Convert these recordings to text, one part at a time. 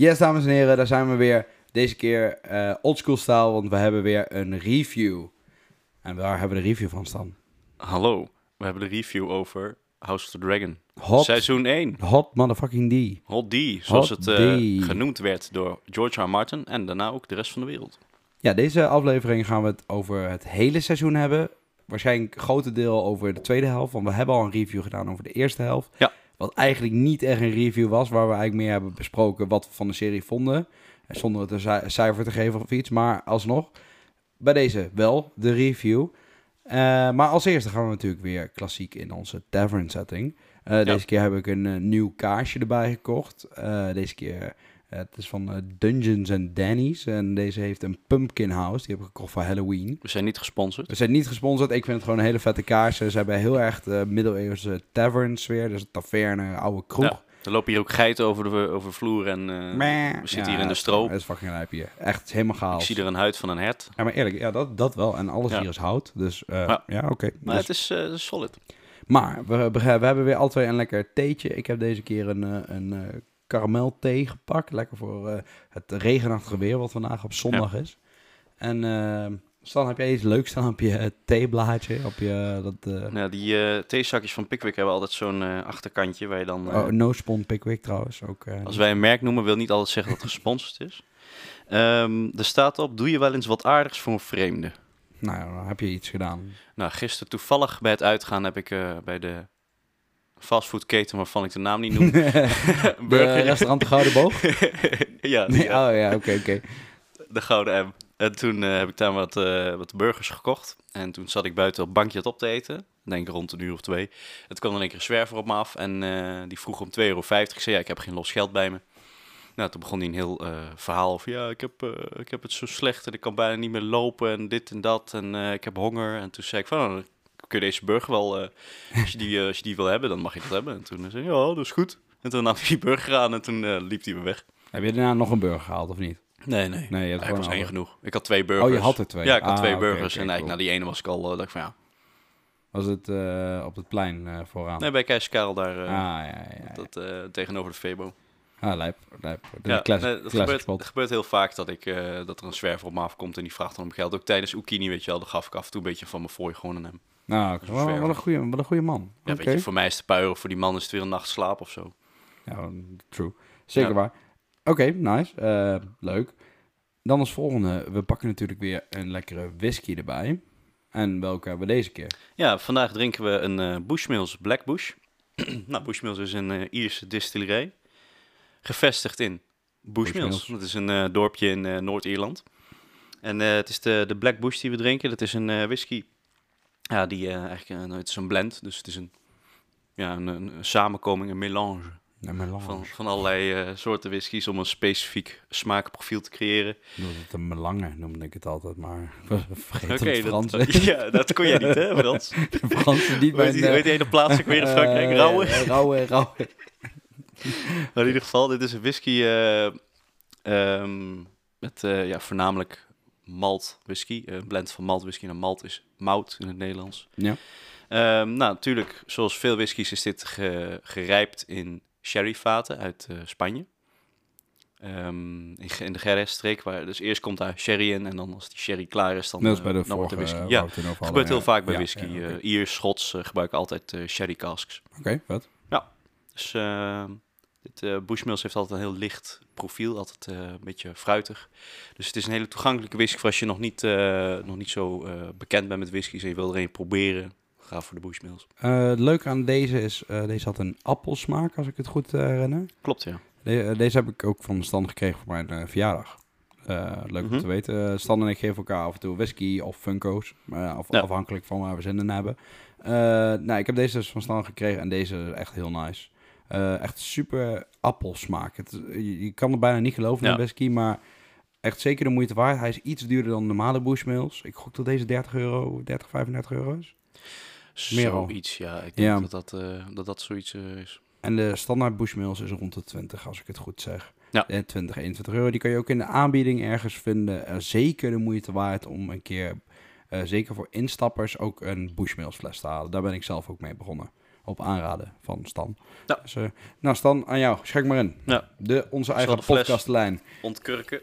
Yes, dames en heren, daar zijn we weer. Deze keer eh oldschool style, want we hebben weer een review. En waar hebben we de review van staan? Hallo, we hebben de review over House of the Dragon. Hot, Seizoen 1. hot motherfucking D. Hot D, zoals Hot het eh, D. genoemd werd door George R. R. Martin en daarna ook de rest van de wereld. Ja, deze aflevering gaan we het over het hele seizoen hebben. Waarschijnlijk een grote deel over de tweede helft, want we hebben al een review gedaan over de eerste helft. Ja. Wat eigenlijk niet echt een review was, waar we eigenlijk meer hebben besproken wat we van de serie vonden. En Zonder het een ci- cijfer te geven of iets, maar alsnog. Bij deze wel, de review. Eh, maar als eerste gaan we natuurlijk weer klassiek in onze tavern setting. Eh, Deze keer heb ik een eh, nieuw kaarsje erbij gekocht. Eh, deze keer, eh, het is van eh, Dungeons and Danny's. En deze heeft een pumpkin house. Die heb ik gekocht voor Halloween. We zijn niet gesponsord. We zijn niet gesponsord. Ik vind het gewoon een hele vette kaarsen. Ze hebben heel erg de middeleeuwse tavern sfeer. Dus een taverne, oude kroeg. Ja, er lopen hier ook geiten over de, over de vloer en eh, we zitten Ja, hier in de stroop. Dat is fucking lijp hier. Echt helemaal Ik chaos. zie er een huid van een hert. Ja, maar eerlijk, ja, dat, dat wel. En alles Ja. hier is hout. Dus eh, ja, Ja. oké. Maar Dus- het is, het solid. Maar we, we, we hebben weer alle twee een lekker theetje. Ik heb deze keer een, een karamelthee gepakt. Lekker voor eh, het regenachtige weer wat vandaag op zondag is. En eh Stan, heb jij iets leuks staan op je eh, theeblaadje? Op je, dat, eh, Ja, die eh theezakjes van Pickwick hebben altijd zo'n eh, achterkantje waar je dan... eh, oh, no Spon Pickwick trouwens. Ook, eh, Als wij een merk noemen, wil niet altijd zeggen dat het gesponsord is. Ehm, er staat op, doe je wel eens wat aardigs voor een vreemde? Nou, ja, dan heb je iets gedaan. Nou, gisteren toevallig bij het uitgaan heb ik eh, bij de fastfoodketen, waarvan ik de naam niet noem, de burger. restaurant De Gouden Boog? ja, Nee, ja, oh ja, oké, oké. de Gouden M. En toen eh, heb ik daar wat, eh, wat burgers gekocht. En toen zat ik buiten op bankje het op te eten. Denk rond een uur of twee. Het kwam dan een keer een zwerver op me af. En eh, die vroeg om 2,50 euro. Ik zei, ja, ik heb geen los geld bij me. Nou, toen begon hij een heel verhaal over... Ja, ik heb, ik heb het zo slecht en ik kan bijna niet meer lopen en dit en dat. En ik heb honger. En toen zei ik van... Dan kun je deze burger wel... eh, als, je die, eh, als je die wil hebben, dan mag je dat hebben. En toen zei hij, ja, dat is goed. En toen nam hij die burger aan en toen eh, liep hij weer weg. Heb je daarna nog een burger gehaald of niet? Nee, nee. Nee, je ik was één genoeg. Ik had twee burgers. Oh, je had er twee? Ja, ik had Ah, twee oké, burgers. en eigenlijk cool. na die ene was ik al, uh, dacht ik van ja. Was het eh, op het plein eh, vooraan? Nee, bij Keiskarel daar, eh, ah, ja, ja, ja. dat, eh, tegenover de Febo. Ah, lijp, lijp. De Ja, classic, nee, dat gebeurt, het gebeurt heel vaak dat, ik, eh, dat er een zwerver op me afkomt en die vraagt dan om geld. Ook tijdens Oekini, weet je wel, dan gaf ik af en toe een beetje van mijn fooi gewoon aan hem. Nou, wat een goede, wat een goede man. Ja, weet je, voor mij is het puieren, voor die man is het weer een nacht slaap of zo. Ja, true. Zeker Ja. waar. Oké, nice. Eh, leuk. Dan als volgende, we pakken natuurlijk weer een lekkere whisky erbij. En welke hebben we deze keer? Ja, vandaag drinken we een eh Bushmills Black Bush. nou, Bushmills is een eh, Ierse distillerij. Gevestigd in Bushmills. Bushmills. Dat is een eh, dorpje in eh, Noord-Ierland. En eh, het is de, de Black Bush die we drinken. Dat is een eh, whisky. Ja, die eh, eigenlijk, eh, het is een blend. Dus het is een, ja, een, een samenkoming, een melange Een melange. van, van allerlei eh, soorten whiskies om een specifiek smaakprofiel te creëren. Ik noemde het een melange, noemde ik het altijd, maar vergeet Oké, het Frans. dat, ja, dat kon jij niet, hè, Frans? De Fransen niet Weet je, weet je de plaats ook weer in Frankrijk? Rauwe? Rauwe, rauwe. Maar in ieder geval, dit is een whisky eh, ehm, met ja, voornamelijk malt whisky. Een blend van malt whisky en malt is mout in het Nederlands. Ja. Ehm, nou, natuurlijk, zoals veel whiskies is dit ge- gerijpt in sherryvaten uit eh, Spanje. Ehm, in, de Jerez-streek, waar dus eerst komt daar sherry in en dan als die sherry klaar is, dan, Net als eh, bij de wordt de whisky. eh, Ja, hadden, gebeurt heel ja. vaak bij Ja, whisky. ja. Eh, Iers, Schots eh, gebruiken altijd eh, sherry casks. Oké, vet. Dus eh, dit eh, Bushmills heeft altijd een heel licht profiel, altijd eh, een beetje fruitig. Dus het is een hele toegankelijke whisky voor als je nog niet, eh, nog niet zo bekend bent met whiskies en je wil er een proberen. Ga voor de Bushmills. Het leuke aan deze is, deze had een appelsmaak, als ik het goed herinner. Klopt, ja. De- deze heb ik ook van Stan gekregen voor mijn verjaardag. Leuk om Mhm. te weten. Stan en ik geven elkaar af en toe whisky of Funko's. Maar ja, afhankelijk van waar we zin in hebben. Nou, ik heb deze dus van Stan gekregen en deze is echt heel nice. Eh, echt super appelsmaak. Het, je, je kan er bijna niet geloven Ja. whisky, maar echt zeker de moeite waard. Hij is iets duurder dan normale Bushmills. Ik gok dat deze 30 euro, 30, 35 euro is. Meer. Zoiets, ja. Ik denk Ja. Dat, dat, eh, dat dat zoiets eh, is. En de standaard Bushmills is rond de 20, als ik het goed zeg. Ja. En 20, 21 euro. Die kan je ook in de aanbieding ergens vinden. Zeker de moeite waard om een keer, zeker voor instappers, ook een Bushmills fles te halen. Daar ben ik zelf ook mee begonnen. Op aanraden van Stan. Ja. Dus, eh, nou, Stan, aan jou. Schenk maar in. Ja. De, onze eigen de podcastlijn. Ontkurken.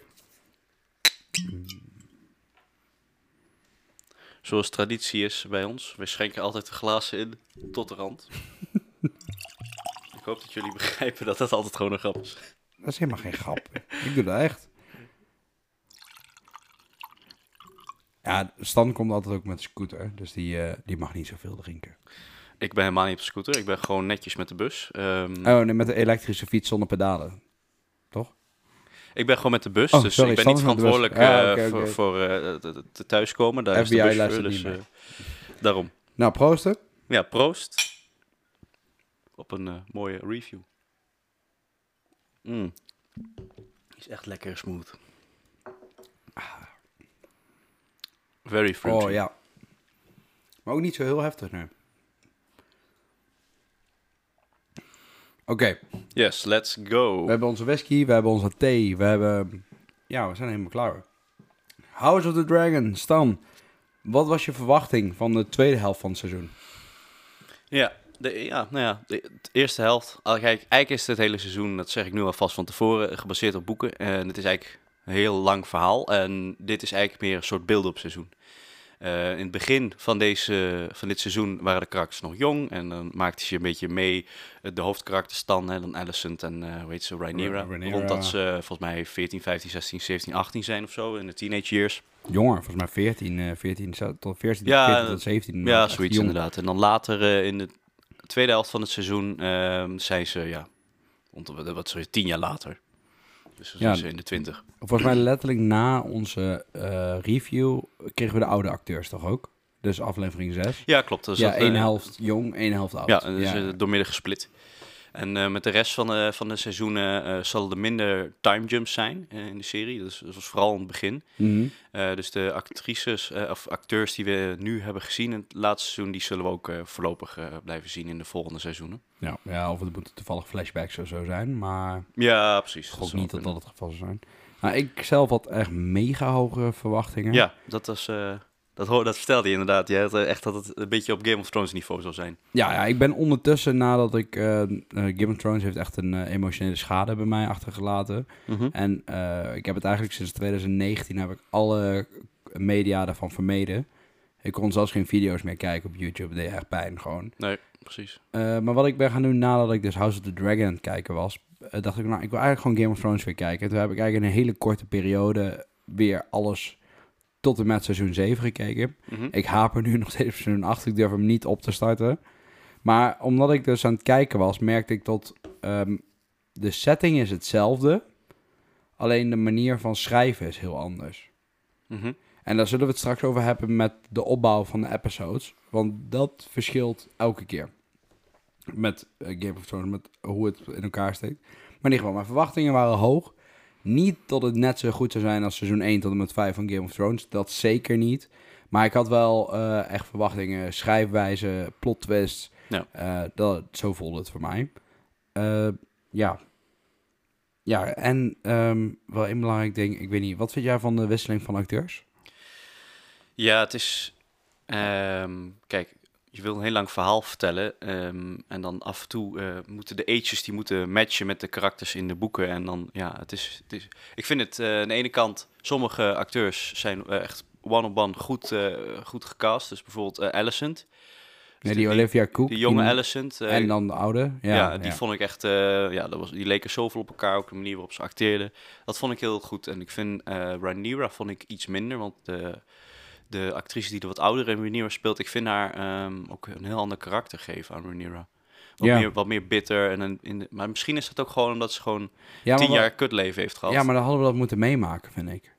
Zoals traditie is bij ons. We schenken altijd de glazen in tot de rand. Ik hoop dat jullie begrijpen dat dat altijd gewoon een grap is. Dat is helemaal geen grap. Ik doe dat echt. Ja, Stan komt altijd ook met een scooter, dus die, eh, die mag niet zoveel drinken. Ik ben helemaal niet op de scooter. Ik ben gewoon netjes met de bus. Ehm, Oh, nee, met de elektrische fiets zonder pedalen. Ik ben gewoon met de bus, Oh, dus sorry, ik ben niet verantwoordelijk Ja, eh, voor, voor eh, het- het thuiskomen. Daar is de FBI bus voor, dus eh, daarom. Nou, proosten. Ja, proost. Op een eh, mooie review. Mm. Is echt lekker smooth. Very fruity. Oh ja. Maar ook niet zo heel heftig nu. Oké, Yes, let's go. we hebben onze whisky, we hebben onze thee, we hebben... Ja, we zijn helemaal klaar. House of the Dragon, Stan. Wat was je verwachting van de tweede helft van het seizoen? Ja, de, ja, nou ja, de, de eerste helft. Al, kijk, eigenlijk is het hele seizoen, dat zeg ik nu alvast van tevoren, gebaseerd op boeken. En het is eigenlijk een heel lang verhaal. En dit is eigenlijk meer een soort beeld-up seizoen. Eh, in het begin van, deze, van dit seizoen waren de karakters nog jong. En dan maakte ze een beetje mee eh, de hoofdkarakters dan. Hè, dan Alicent en eh hoe heet ze, Rhaenyra. Rha- Rhaenyra. Rond dat ze volgens mij 14, 15, 16, 17, 18 zijn of zo. In de teenage years. Jonger, volgens mij 14, eh 14 zo- tot 14, Ja, 14 tot 17. Ja, zoiets jong. inderdaad. En dan later eh, in de tweede helft van het seizoen ehm, zijn ze, ja, wat je, tien jaar later. Dus Ja. zijn ze in de twintig. Volgens mij letterlijk na onze eh, review kregen we de oude acteurs toch ook? Dus aflevering 6. Ja, klopt. Is ja, één eh, helft jong, één helft oud. Ja, dat is eh, doormidden gesplit. En eh, met de rest van de, van de seizoenen eh, zal er minder time jumps zijn eh, in de serie. Dus dat was vooral in het begin. Mhm. Dus de actrices of acteurs die we nu hebben gezien in het laatste seizoen, die zullen we ook voorlopig blijven zien in de volgende seizoenen. ja, ja, of het moeten toevallig flashbacks of zo zijn, maar Ja, precies. ik niet dat dat het geval zou zijn. Nou, ik zelf had echt mega hoge verwachtingen. Ja, dat was. Dat, hoor, dat vertelde je inderdaad. Je had eh, echt dat het een beetje op Game of Thrones niveau zou zijn. Ja, ja, ik ben ondertussen, nadat ik... eh eh, Game of Thrones heeft echt een emotionele schade bij mij achtergelaten. En eh, ik heb het eigenlijk sinds 2019 heb ik alle media daarvan vermeden. Ik kon zelfs geen video's meer kijken op YouTube. Dat deed echt pijn gewoon. Nee, precies. Maar wat ik ben gaan doen nadat ik dus House of the Dragon aan het kijken was, dacht ik, nou, ik wil eigenlijk gewoon Game of Thrones weer kijken. En toen heb ik eigenlijk in een hele korte periode weer alles tot en met seizoen 7 gekeken. Mhm. Ik haper nu nog steeds op seizoen 8. Ik durf hem niet op te starten. Maar omdat ik dus aan het kijken was, merkte ik dat ehm, de setting is hetzelfde. Alleen de manier van schrijven is heel anders. Mhm. En daar zullen we het straks over hebben met de opbouw van de episodes. Want dat verschilt elke keer. Met eh, Game of Thrones, met hoe het in elkaar steekt. Maar in ieder geval, mijn verwachtingen waren hoog. Niet dat het net zo goed zou zijn als seizoen 1 tot en met 5 van Game of Thrones. Dat zeker niet. Maar ik had wel eh, echt verwachtingen. Schrijfwijze, plot twists. Ja. Eh, dat, zo voelde het voor mij. Eh, ja. Ja, en ehm, wel een belangrijk ding. Ik weet niet, wat vind jij van de wisseling van acteurs? Ja, het is. ehm, kijk, je wil een heel lang verhaal vertellen. ehm, en dan af en toe eh, moeten de ages die moeten matchen met de karakters in de boeken. En dan, ja, het is. Het is ik vind het eh, aan de ene kant, sommige acteurs zijn eh, echt one-on-one goed, goed gecast. Dus bijvoorbeeld Alicent. Nee, die die- Olivia Cook. Die jonge Alicent. En dan de oude. Ja, Ja, die vond ik echt, ja, dat was, die leken zoveel op elkaar, ook de manier waarop ze acteerden. Dat vond ik heel goed. En ik vind Rhaenyra vond ik iets minder, want de, de actrice die er wat ouder in Rhaenyra speelt, ik vind haar ehm, ook een heel ander karakter geven aan Rhaenyra. Wat, Ja. meer, wat meer bitter. En een, in de, maar misschien is dat ook gewoon omdat ze gewoon ja, tien wel- jaar kutleven heeft gehad. Ja, maar dan hadden we dat moeten meemaken, vind ik.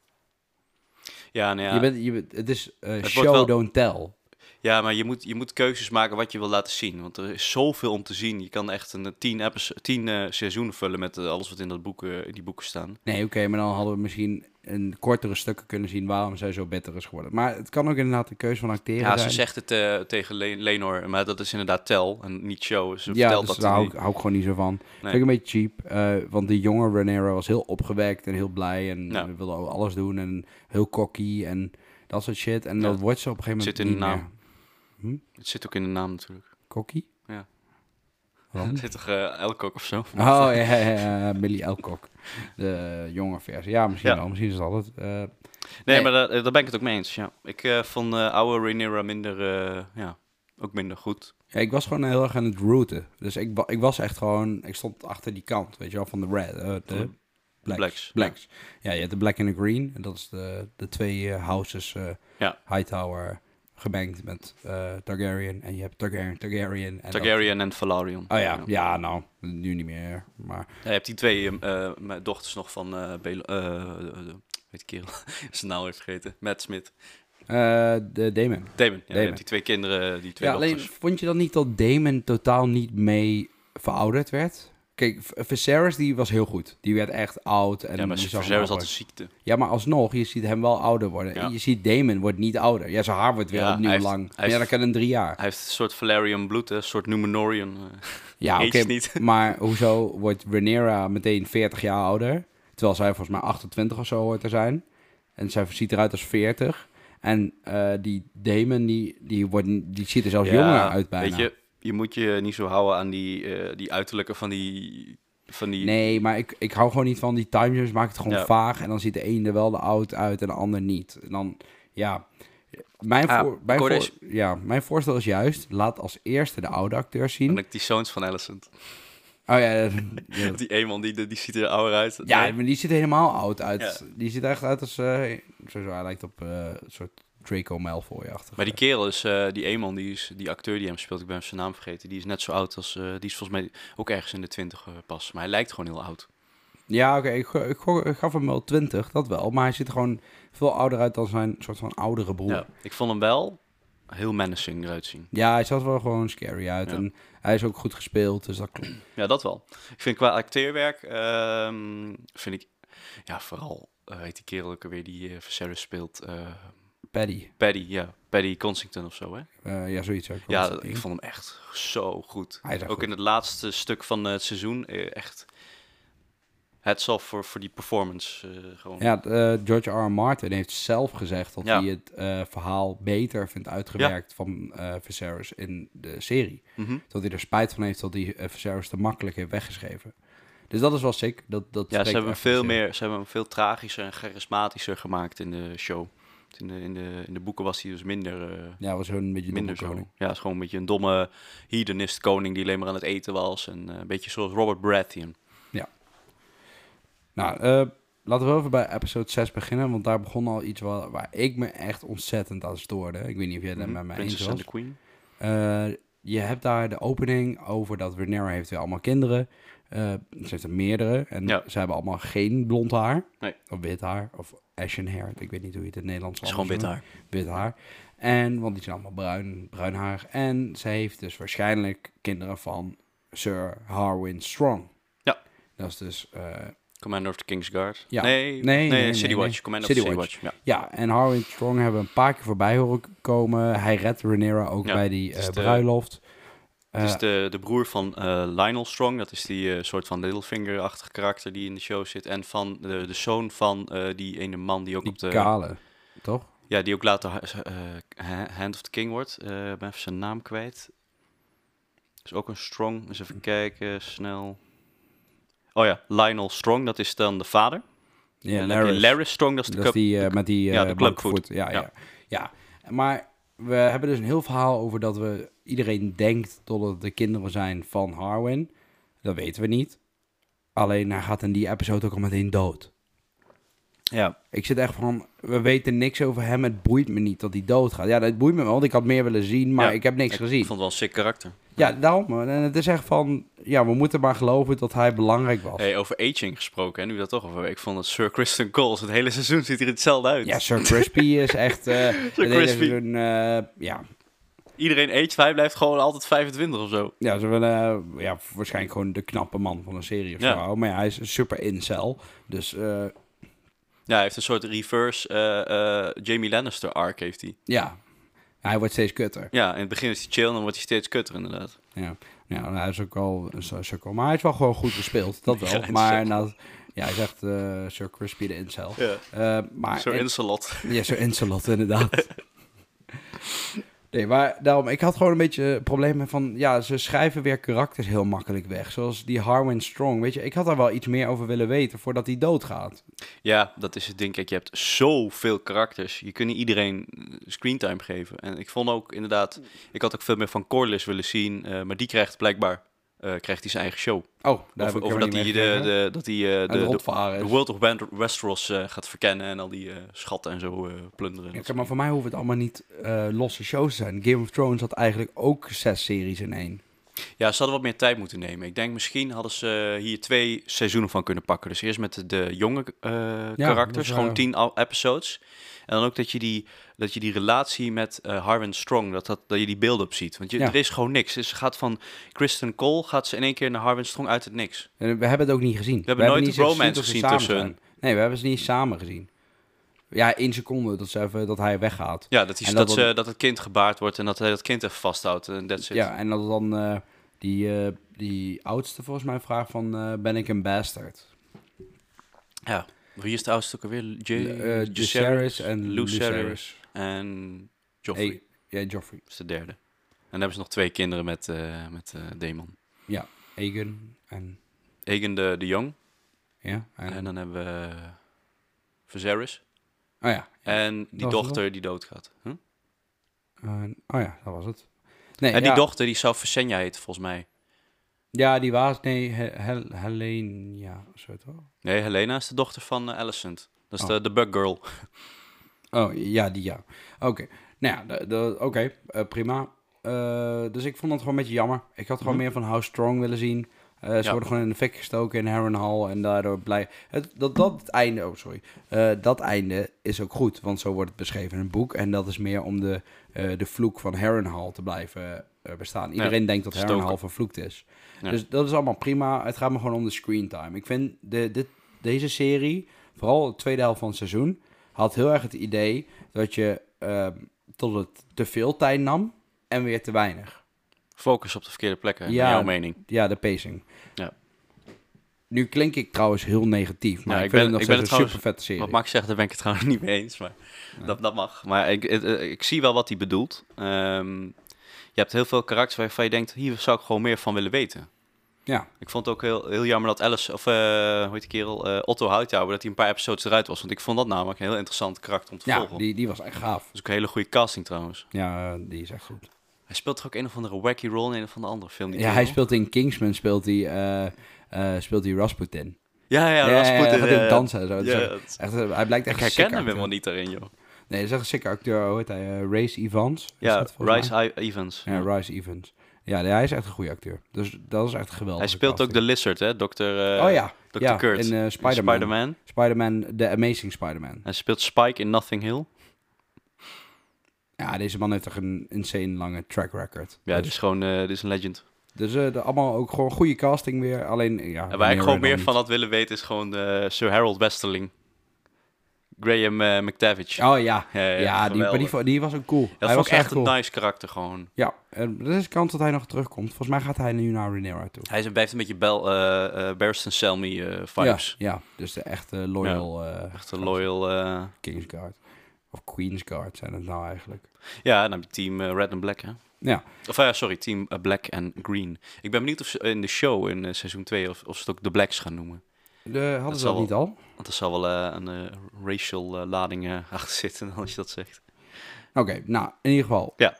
ja, nou ja, Je bent, je bent, het is eh, show, wel- don't tell. Ja, maar je moet, je moet keuzes maken wat je wil laten zien. Want er is zoveel om te zien. Je kan echt een eh, tien, episo- tien eh, seizoenen vullen met eh, alles wat in, dat boek, in die boeken staan. Nee, oké, maar dan hadden we misschien een kortere stukken kunnen zien waarom zij zo bitter is geworden. Maar het kan ook inderdaad een keuze van acteren Ja, zijn. ze zegt het tegen Le Lenor, maar dat is inderdaad tel en niet show. Ze ja, vertelt dus dat daar hou ik, hou ik gewoon niet zo van. Nee. Vind ik een beetje cheap. want die jonge Renero was heel opgewekt en heel blij. En Ja. wilde alles doen. En heel cocky en dat soort shit. En Ja. dat wordt ze op een gegeven Zit moment in de niet naam. meer. Het zit ook in de naam natuurlijk. Cocky? Ja. Waarom? Er zit toch eh Elcock of zo? Oh, ja, ja, ja, Millie Elcock. De jonge versie. Ja, misschien Ja. wel. Misschien is het altijd. eh, Nee, Nee. maar daar, daar ben ik het ook mee eens. Ja. Ik eh, vond eh oude Rhaenyra minder, ja, ook minder goed. ja, ik was gewoon heel erg aan het routen. Dus ik, ik was echt gewoon... Ik stond achter die kant, weet je wel, van de red. de blacks. Blacks, Blacks. Ja, je hebt de black en de green. En dat is de, de twee houses. Ja. Hightower gemengd met eh, Targaryen. En je hebt Targaryen, Targaryen. En Targaryen en Valarion. Oh ja, ja, nou, nu niet meer. Maar Ja, je hebt die twee mijn dochters nog van, Bel- eh, de- weet ik kerel, zijn naam heeft vergeten, Matt Smith. de Damon. Damon, ja, je hebt die twee kinderen, die twee Ja, alleen dochters. vond je dan niet dat Damon totaal niet mee verouderd werd? Kijk, Viserys die was heel goed. Die werd echt oud. En ja, maar Viserys had een ziekte. Ja, maar alsnog, je ziet hem wel ouder worden. Ja. En je ziet Damon wordt niet ouder. Ja, zijn haar wordt weer Ja, opnieuw hij heeft- lang. hij ja, dat kan in drie jaar. Hij heeft een soort Valerian bloed, hè, een soort Numenorian. eh. Ja, oké. Niet. Maar hoezo wordt Rhaenyra meteen 40 jaar ouder? Terwijl zij volgens mij 28 of zo hoort te zijn. En zij ziet eruit als 40. En eh, die Damon, die, die, wordt, die ziet er zelfs jonger uit bijna. Weet je, je moet je niet zo houden aan die, eh, die uiterlijke van die... Van die Nee, maar ik, ik hou gewoon niet van die timejumps. Maak het gewoon Ja. vaag. En dan ziet de ene er wel de oud uit en de ander niet. En dan, ja... Mijn, Ah, voor, mijn, ik voor- ja, mijn voorstel is juist, laat als eerste de oude acteurs zien. En ook die zoons van Alicent. Oh ja, ja, ja. Die Eamon, die, die ziet er ouder uit. ja, Nee. maar die ziet helemaal oud uit. Ja. Die ziet echt uit als, eh sowieso, hij lijkt op eh, een soort Draco Malfoy-achtig. Maar die kerel is, eh, die Eamon, die, is, die acteur die hem speelt, ik ben zijn naam vergeten, die is net zo oud als, eh, die is volgens mij ook ergens in de twintig pas. Maar hij lijkt gewoon heel oud. Ja, oké, ik, ik, gaf hem wel 20, dat wel. Maar hij ziet er gewoon veel ouder uit dan zijn soort van oudere broer. Ja. Ik vond hem wel heel menacing eruit zien. Ja, hij zat wel gewoon scary uit. Ja. En hij is ook goed gespeeld, dus dat klopt. Ja, dat wel. Ik vind qua acteerwerk, ehm, vind ik, ja, vooral, eh heet die kerel ook weer die uh, Viserys speelt, Paddy. Paddy, ja, Paddy Consington of zo, hè? Eh, ja, zoiets. ook. Ja, ik vond hem echt zo goed. Hij is echt Ook goed. in het laatste stuk van het seizoen, eh, echt heads off voor, voor die performance. eh, gewoon. Ja, George R. R. Martin heeft zelf gezegd dat Ja. hij het verhaal beter vindt uitgewerkt van eh Viserys in de serie. Mhm. Dat hij er spijt van heeft dat hij Viserys te makkelijk heeft weggeschreven. Dus dat is wel sick. Dat, dat Ja, ze hebben, veel meer, ze hebben hem veel tragischer en charismatischer gemaakt in de show. In de, in de, in de boeken was hij dus minder, eh, Ja, was zo'n beetje minder zo. Ja, is gewoon een beetje een domme hedonist koning die alleen maar aan het eten was. En eh, een beetje zoals Robert Baratheon. Nou, eh, laten we even bij episode 6 beginnen. Want daar begon al iets waar, waar ik me echt ontzettend aan stoorde. Ik weet niet of jij het Mhm. met mij eens Princess and was. the Queen. Je hebt daar de opening over dat Rhaenyra heeft weer allemaal kinderen. Eh, ze heeft er meerdere. En Ja. ze hebben allemaal geen blond haar. Nee. Of wit haar. Of ashen hair. Ik weet niet hoe je het in het Nederlands Het is anders gewoon wit haar. Wit haar. En, want die zijn allemaal bruin, bruin haar. En ze heeft dus waarschijnlijk kinderen van Sir Harwin Strong. Ja. Dat is dus... eh, Commander of the King's Guard. Ja. Nee, Nee, nee, nee, City Watch. nee. Commander City of the City Watch. Watch. Ja. Ja, en Harwin Strong hebben we een paar keer voorbij horen komen. Hij redt Rhaenyra ook Ja, bij die eh, de- bruiloft. Het is Eh, de, de broer van eh, Lionel Strong. Dat is die eh, soort van Littlefinger-achtige karakter die in de show zit. En van de, de zoon van die ene man die ook die op de... kale, toch? Ja, die ook later Ha- Hand of the King wordt. Ik ben even zijn naam kwijt. Is ook een Strong. Eens even kijken, snel. Oh ja, Lionel Strong, dat is dan de vader. Ja, En Larys Strong, dat is de Dat is die met die ja, de ja. Ja. ja. Maar we hebben dus een heel verhaal over dat we iedereen denkt dat het de kinderen zijn van Harwin. Dat weten we niet. Alleen hij gaat in die episode ook al meteen dood. Ja, Ik zit echt van, we weten niks over hem. Het boeit me niet dat hij doodgaat. Ja, dat boeit me wel, want ik had meer willen zien, maar Ja, ik heb niks ik gezien. vond het wel een sick karakter. Ja, daarom. En het is echt van, ja, we moeten maar geloven dat hij belangrijk was. Hey, over aging gesproken, hè, nu dat toch over. Ik vond dat Sir Kristen Cole, het hele seizoen ziet er hetzelfde uit. Ja, Sir Crispy is echt... eh hele Crispy. seizoen, eh, ja, Iedereen aged, hij blijft gewoon altijd 25 of zo. Ja, ze willen eh, ja, waarschijnlijk gewoon de knappe man van een serie of Ja. zo. Maar ja, hij is een super incel. Dus Ja, hij heeft een soort reverse eh, eh, Jamie Lannister arc heeft hij. ja, hij wordt steeds kutter. Ja, in het begin is hij chill en dan wordt hij steeds kutter inderdaad. Ja, ja hij is ook al een su- sukkel. Maar hij is wel gewoon goed gespeeld, dat wel. Ja, maar nou, ja, hij zegt eh Sir Crispy de incel. Ja. Eh, maar Sir en- Incelot. Ja, Sir Incelot inderdaad. Nee, maar daarom, ik had gewoon een beetje problemen van, ja, ze schrijven weer karakters heel makkelijk weg. Zoals die Harwin Strong, weet je. Ik had daar wel iets meer over willen weten voordat hij doodgaat. Ja, dat is het ding. Kijk, je hebt zoveel karakters. Je kunt iedereen eh, screentime geven. En ik vond ook inderdaad, ik had ook veel meer van Corliss willen zien. eh, maar die krijgt blijkbaar eh, krijgt hij zijn eigen show. Oh, daar Over, dat hij de, de, dat hij eh, de, de. World of Westeros eh, gaat verkennen en al die schatten en zo plunderen. Ja, kijk, maar voor mij hoeft het allemaal niet losse shows te zijn. Game of Thrones had eigenlijk ook zes series in één. Ja, ze hadden wat meer tijd moeten nemen. Ik denk misschien hadden ze hier twee seizoenen van kunnen pakken. Dus eerst met de, jonge karakters, gewoon tien episodes. En dan ook dat je die, dat je die relatie met eh Harwin Strong, dat, dat, dat je die beelden op ziet. Want je, Ja. er is gewoon niks. Dus ze gaat van Kristen Cole, gaat ze in één keer naar Harwin Strong uit het niks. En we hebben het ook niet gezien. We hebben nooit niet eens romance gezien tussen zijn. Nee, we hebben ze niet samen gezien. Ja, één seconde dat, ze even, dat hij weggaat. Ja, dat, En dat, dat ze, dat het kind gebaard wordt en dat hij dat kind even vasthoudt. En that's it. Ja, en dat dan eh, die, eh, die oudste volgens mij vraagt van, eh, ben ik een bastard? ja. Wie is de oudste ook alweer? J Eh Jacerys en Lucerys en Joffrey. Ja, Joffrey. Dat is de derde. En dan hebben ze nog twee kinderen met, eh met eh Daemon. Aegon en... Aegon de, de Jong. Ja, en, En dan hebben we Viserys. oh ja. En die Dat dochter die doodgaat. Huh? Oh ja, dat was het. Nee, En die ja, dochter die zou Visenya heten volgens mij. Ja, die was... Nee, He- Hel Helene... Ja, zo toch? Nee, Helena is de dochter van uh, Alicent. Dat is Oh. de, de Bug Girl. Oh, ja, die ja. Oké. Nou ja, oké, eh, prima. Eh, dus ik vond dat gewoon een beetje jammer. Ik had gewoon Mhm. meer van How Strong willen zien. Eh, ze Ja. worden gewoon in de fik gestoken in Harrenhal en daardoor blij... Het, dat, dat het einde... Oh, sorry. Eh, dat einde is ook goed, want zo wordt het beschreven in het boek. En dat is meer om de, eh, de vloek van Harrenhal te blijven eh, bestaan. Iedereen denkt dat stoken. Harrenhal vervloekt is. Ja. Dus dat is allemaal prima. Het gaat me gewoon om de screentime. Ik vind de, dit, deze serie, vooral de tweede helft van het seizoen, had heel erg het idee dat je ehm, tot het te veel tijd nam en weer te weinig. Focus op de verkeerde plekken, Ja. in jouw mening. Ja, de pacing. Ja. Nu klink ik trouwens heel negatief, maar Ja, ik, ik vind ben- het nog ik ben steeds het een trouwens- super vette serie. Wat Max zegt, daar ben ik het trouwens niet mee eens. Maar dat, dat mag. Maar ik, ik, ik zie wel wat hij bedoelt. Ehm, je hebt heel veel karakters waarvan je denkt, hier zou ik gewoon meer van willen weten. Ja, Ik vond het ook heel, heel jammer dat Alice, of eh, hoe heet die kerel, Eh, Otto Hightower, dat hij een paar episodes eruit was. Want ik vond dat namelijk een heel interessant karakter om te ja volgen. die, die was echt gaaf. Dat is ook een hele goede casting trouwens. Ja, die is echt goed. Hij speelt toch ook een of andere wacky rol in een of de andere film? die Ja, hij speelt in Kingsman, speelt hij, eh, speelt hij Rasputin. Ja, ja, ja, Rasputin. hij gaat ja, ook ja. dansen en zo. Ja, echt- hij blijkt echt ik herken hem helemaal niet daarin, joh. Nee, dat is echt een sikke acteur. Hoe heet hij? Eh, Race Evans? Ja? Rice Evans. Ja, Rice Evans. Ja, hij is echt een goede acteur. Dus dat is echt geweldig. Hij speelt ook de Lizard, hè? Dr. oh ja, Dr. ja, Kurt. in eh, in Spider-Man. Spider-Man. Spider-Man, The Amazing Spider-Man. Hij speelt Spike in Nothing Hill. Ja, deze man heeft toch een insane lange track record. Ja, dus dit is gewoon eh, dit is een legend. dus eh, de, allemaal ook gewoon goede casting weer. Alleen, ja... En waar ik gewoon meer van had willen weten is gewoon eh, Sir Harold Westerling. Graham eh, McTavish. Oh ja, Ja, ja, ja, die, maar die, was ook cool. dat hij was echt cool. een nice karakter gewoon. Ja, en er is kans dat hij nog terugkomt. Volgens mij gaat hij nu naar Rhaenyra toe. Hij is- hij heeft een beetje Bel, eh eh Barristan Selmy eh, vibes. Ja, ja, dus de echte loyal eh, Echt een loyal... eh, Kingsguard. Of Queensguard zijn het nou eigenlijk. ja, dan heb je team eh, Red en Black, hè? Ja, Of ja, sorry, team eh, Black en Green. Ik ben benieuwd of ze in de show in eh, seizoen 2 of, of ze het ook de Blacks gaan noemen. de, hadden ze zal dat niet al? Want er zal wel eh, een eh, racial eh, lading achter zitten als je dat zegt. Oké, nou, in ieder geval. Ja.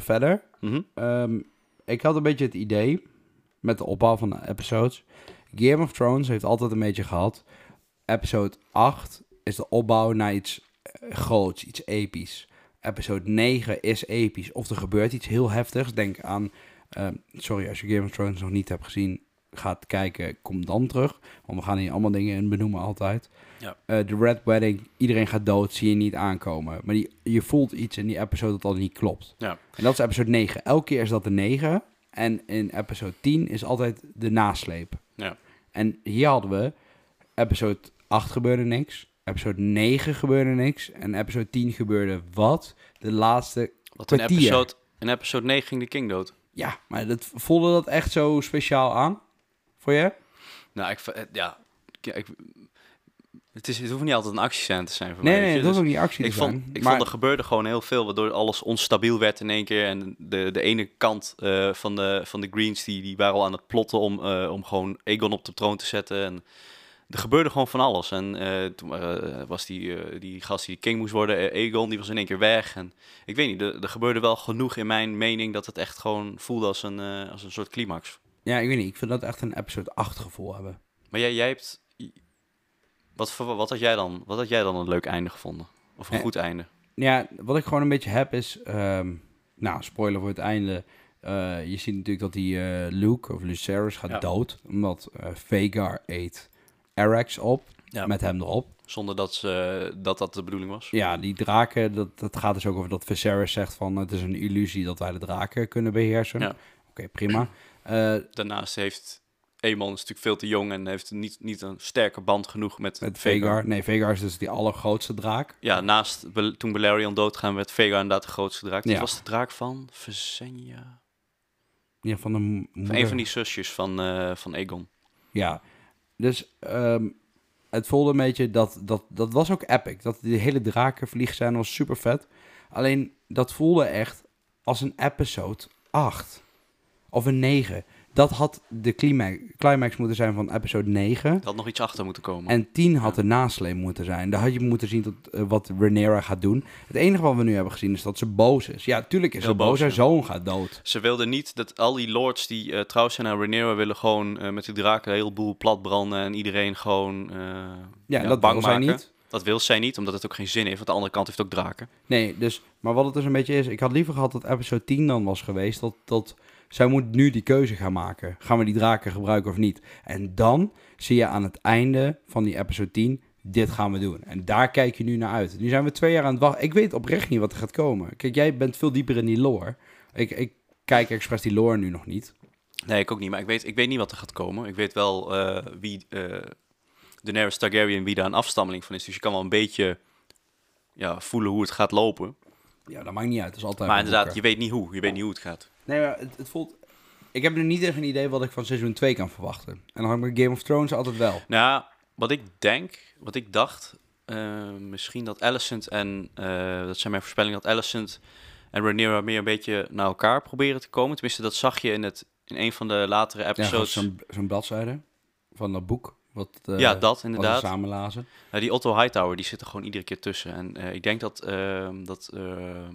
Verder. Mhm. Ehm, ik had een beetje het idee, met de opbouw van de episodes. Game of Thrones heeft altijd een beetje gehad. Episode 8 is de opbouw naar iets groots, iets episch. Episode 9 is episch. Of er gebeurt iets heel heftigs. Denk aan, ehm, sorry, als je Game of Thrones nog niet hebt gezien, gaat kijken, kom dan terug. Want we gaan hier allemaal dingen in benoemen altijd. Ja. Eh, de Red Wedding, iedereen gaat dood, zie je niet aankomen. Maar die, je voelt iets in die episode dat al niet klopt. Ja. En dat is episode 9. Elke keer is dat de 9. En in episode 10 is altijd de nasleep. Ja. En hier hadden we episode 8 gebeurde niks. Episode 9 gebeurde niks. En episode 10 gebeurde wat? De laatste. In Kwartier. episode, in episode 9 ging de King dood. Ja, maar dat, voelde dat echt zo speciaal aan? Voor je? Nou, ik, eh, ja, ik, Het, is, het hoeft niet altijd een actiescène te zijn voor Nee, mij. nee, dat Dus ook niet actie ik te vond, zijn. ik maar, vond er gebeurde gewoon heel veel, waardoor alles onstabiel werd in één keer. En de, de ene kant eh, van, de, van de Greens, die, die waren al aan het plotten om, eh, om gewoon Aegon op de troon te zetten. En er gebeurde gewoon van alles. En toen was die, die gast die king moest worden, Aegon, die was in één keer weg. En ik weet niet, er, er gebeurde wel genoeg in mijn mening dat het echt gewoon voelde als een, als een soort climax. Ja, ik weet niet. Ik vind dat echt een episode 8 gevoel hebben. Maar jij, jij hebt... Wat, voor- wat, had jij dan, wat had jij dan een leuk einde gevonden? Of een Eh, goed einde? Ja, wat ik gewoon een beetje heb is... ehm, nou, spoiler voor het einde. Eh, je ziet natuurlijk dat die eh, Luke, of Lucerys, gaat Ja. dood. Omdat eh Vagar eet Arax op, Ja. met hem erop. Zonder dat, ze, dat dat de bedoeling was? Ja, die draken, dat, dat gaat dus ook over dat Viserys zegt van... het is een illusie dat wij de draken kunnen beheersen. Ja. Oké, prima. Eh, Daarnaast heeft is natuurlijk veel te jong en heeft niet, niet een sterke band genoeg met, met. Vagar. Nee, Vagar is dus die allergrootste draak. Ja, naast toen Balerion doodgaan werd Vhagar inderdaad de grootste draak. Dat Ja. was de draak van Visenya. Ja, van de m- Van moeder. een van die zusjes van, eh, van Aegon. Ja, dus ehm, het voelde een beetje dat, dat, dat was ook epic. Dat die hele drakenvliegscène was super vet. Alleen dat voelde echt als een episode 8 of een 9. Dat had de climax, climax moeten zijn van episode 9. Er had nog iets achter moeten komen. En 10 had de nasleep moeten zijn. Daar had je moeten zien tot, eh, wat Rhaenyra gaat doen. Het enige wat we nu hebben gezien is dat ze boos is. Ja, tuurlijk is Heel ze boos. boos, Haar ja. zoon gaat dood. Ze wilden niet dat al die lords die eh trouw zijn aan Rhaenyra willen gewoon eh, met die draken een heleboel platbranden en iedereen gewoon Ja, ja, dat bang maken. niet. Dat wil zij niet, omdat het ook geen zin heeft. Want de andere kant heeft ook draken. Nee, dus, maar wat het dus een beetje is, ik had liever gehad dat episode 10 dan was geweest, dat, dat zij moet nu die keuze gaan maken. Gaan we die draken gebruiken of niet? En dan zie je aan het einde van die episode 10, dit gaan we doen. En daar kijk je nu naar uit. Nu zijn we twee jaar aan het wachten. Ik weet oprecht niet wat er gaat komen. Kijk, jij bent veel dieper in die lore. Ik, ik kijk expres die lore nu nog niet. Nee, ik ook niet. Maar ik weet, ik weet niet wat er gaat komen. Ik weet wel eh, wie eh Daenerys Targaryen, wie daar een afstammeling van is. Dus je kan wel een beetje ja, voelen hoe het gaat lopen. Ja, dat maakt niet uit. Dat is altijd Maar inderdaad, je weet niet hoe. Je weet niet hoe het gaat. Nee, maar het, het voelt... Ik heb nu niet echt een idee wat ik van seizoen 2 kan verwachten. En dan had ik Game of Thrones altijd wel. Nou, wat ik denk, wat ik dacht, eh, misschien dat Alicent en, eh, dat zijn mijn voorspellingen, dat Alicent en Rhaenyra meer een beetje naar elkaar proberen te komen. Tenminste, dat zag je in, het, in een van de latere episodes. Ja, zo'n zo'n bladzijde van dat boek. Wat, eh, dat wat we inderdaad. samen lazen. Nou, die Otto Hightower, die zit er gewoon iedere keer tussen. En eh, ik denk dat, ehm dat eh